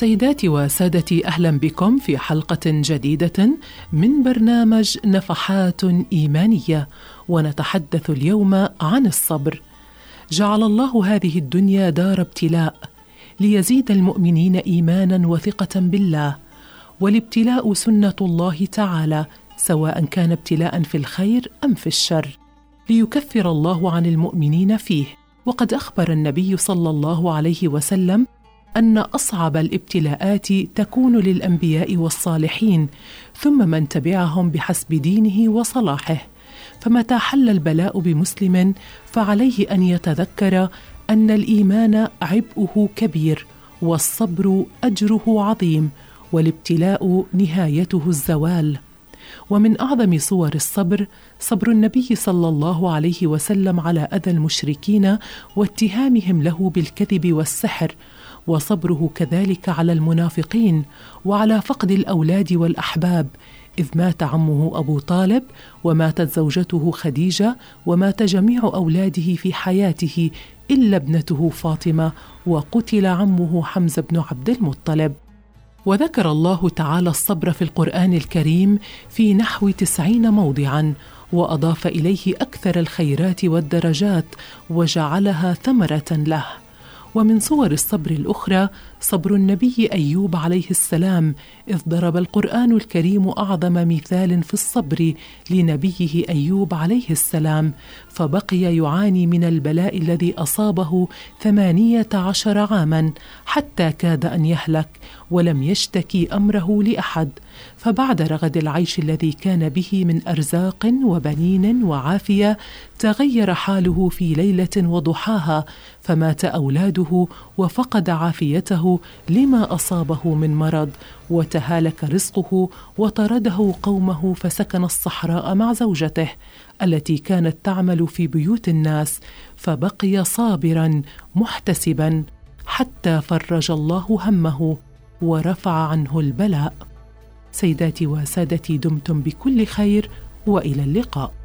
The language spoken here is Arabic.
سيداتي وسادتي أهلا بكم في حلقة جديدة من برنامج نفحات إيمانية ونتحدث اليوم عن الصبر. جعل الله هذه الدنيا دار ابتلاء ليزيد المؤمنين ايمانا وثقة بالله والابتلاء سنة الله تعالى سواء كان ابتلاء في الخير أم في الشر. ليكفر الله عن المؤمنين فيه. وقد أخبر النبي صلى الله عليه وسلم أن أصعب الابتلاءات تكون للأنبياء والصالحين ثم من تبعهم بحسب دينه وصلاحه. فمتى حل البلاء بمسلم فعليه أن يتذكر أن الإيمان عبئه كبير والصبر أجره عظيم والابتلاء نهايته الزوال. ومن أعظم صور الصبر صبر النبي صلى الله عليه وسلم على أذى المشركين واتهامهم له بالكذب والسحر وصبره كذلك على المنافقين وعلى فقد الأولاد والأحباب إذ مات عمه أبو طالب وماتت زوجته خديجة ومات جميع أولاده في حياته إلا ابنته فاطمة وقتل عمه حمزة بن عبد المطلب. وذكر الله تعالى الصبر في القرآن الكريم في نحو تسعين موضعا وأضاف إليه أكثر الخيرات والدرجات وجعلها ثمرة له. ومن صور الصبر الأخرى صبر النبي أيوب عليه السلام إذ ضرب القرآن الكريم أعظم مثال في الصبر لنبيه أيوب عليه السلام فبقي يعاني من البلاء الذي أصابه ثمانية عشر عاما حتى كاد أن يهلك ولم يشتكي أمره لأحد. فبعد رغد العيش الذي كان به من أرزاق وبنين وعافية تغير حاله في ليلة وضحاها فمات أولاده وفقد عافيته لما أصابه من مرض وتهالك رزقه وطرده قومه فسكن الصحراء مع زوجته التي كانت تعمل في بيوت الناس فبقي صابرا محتسبا حتى فرج الله همه ورفع عنه البلاء. سيداتي وسادتي دمتم بكل خير وإلى اللقاء.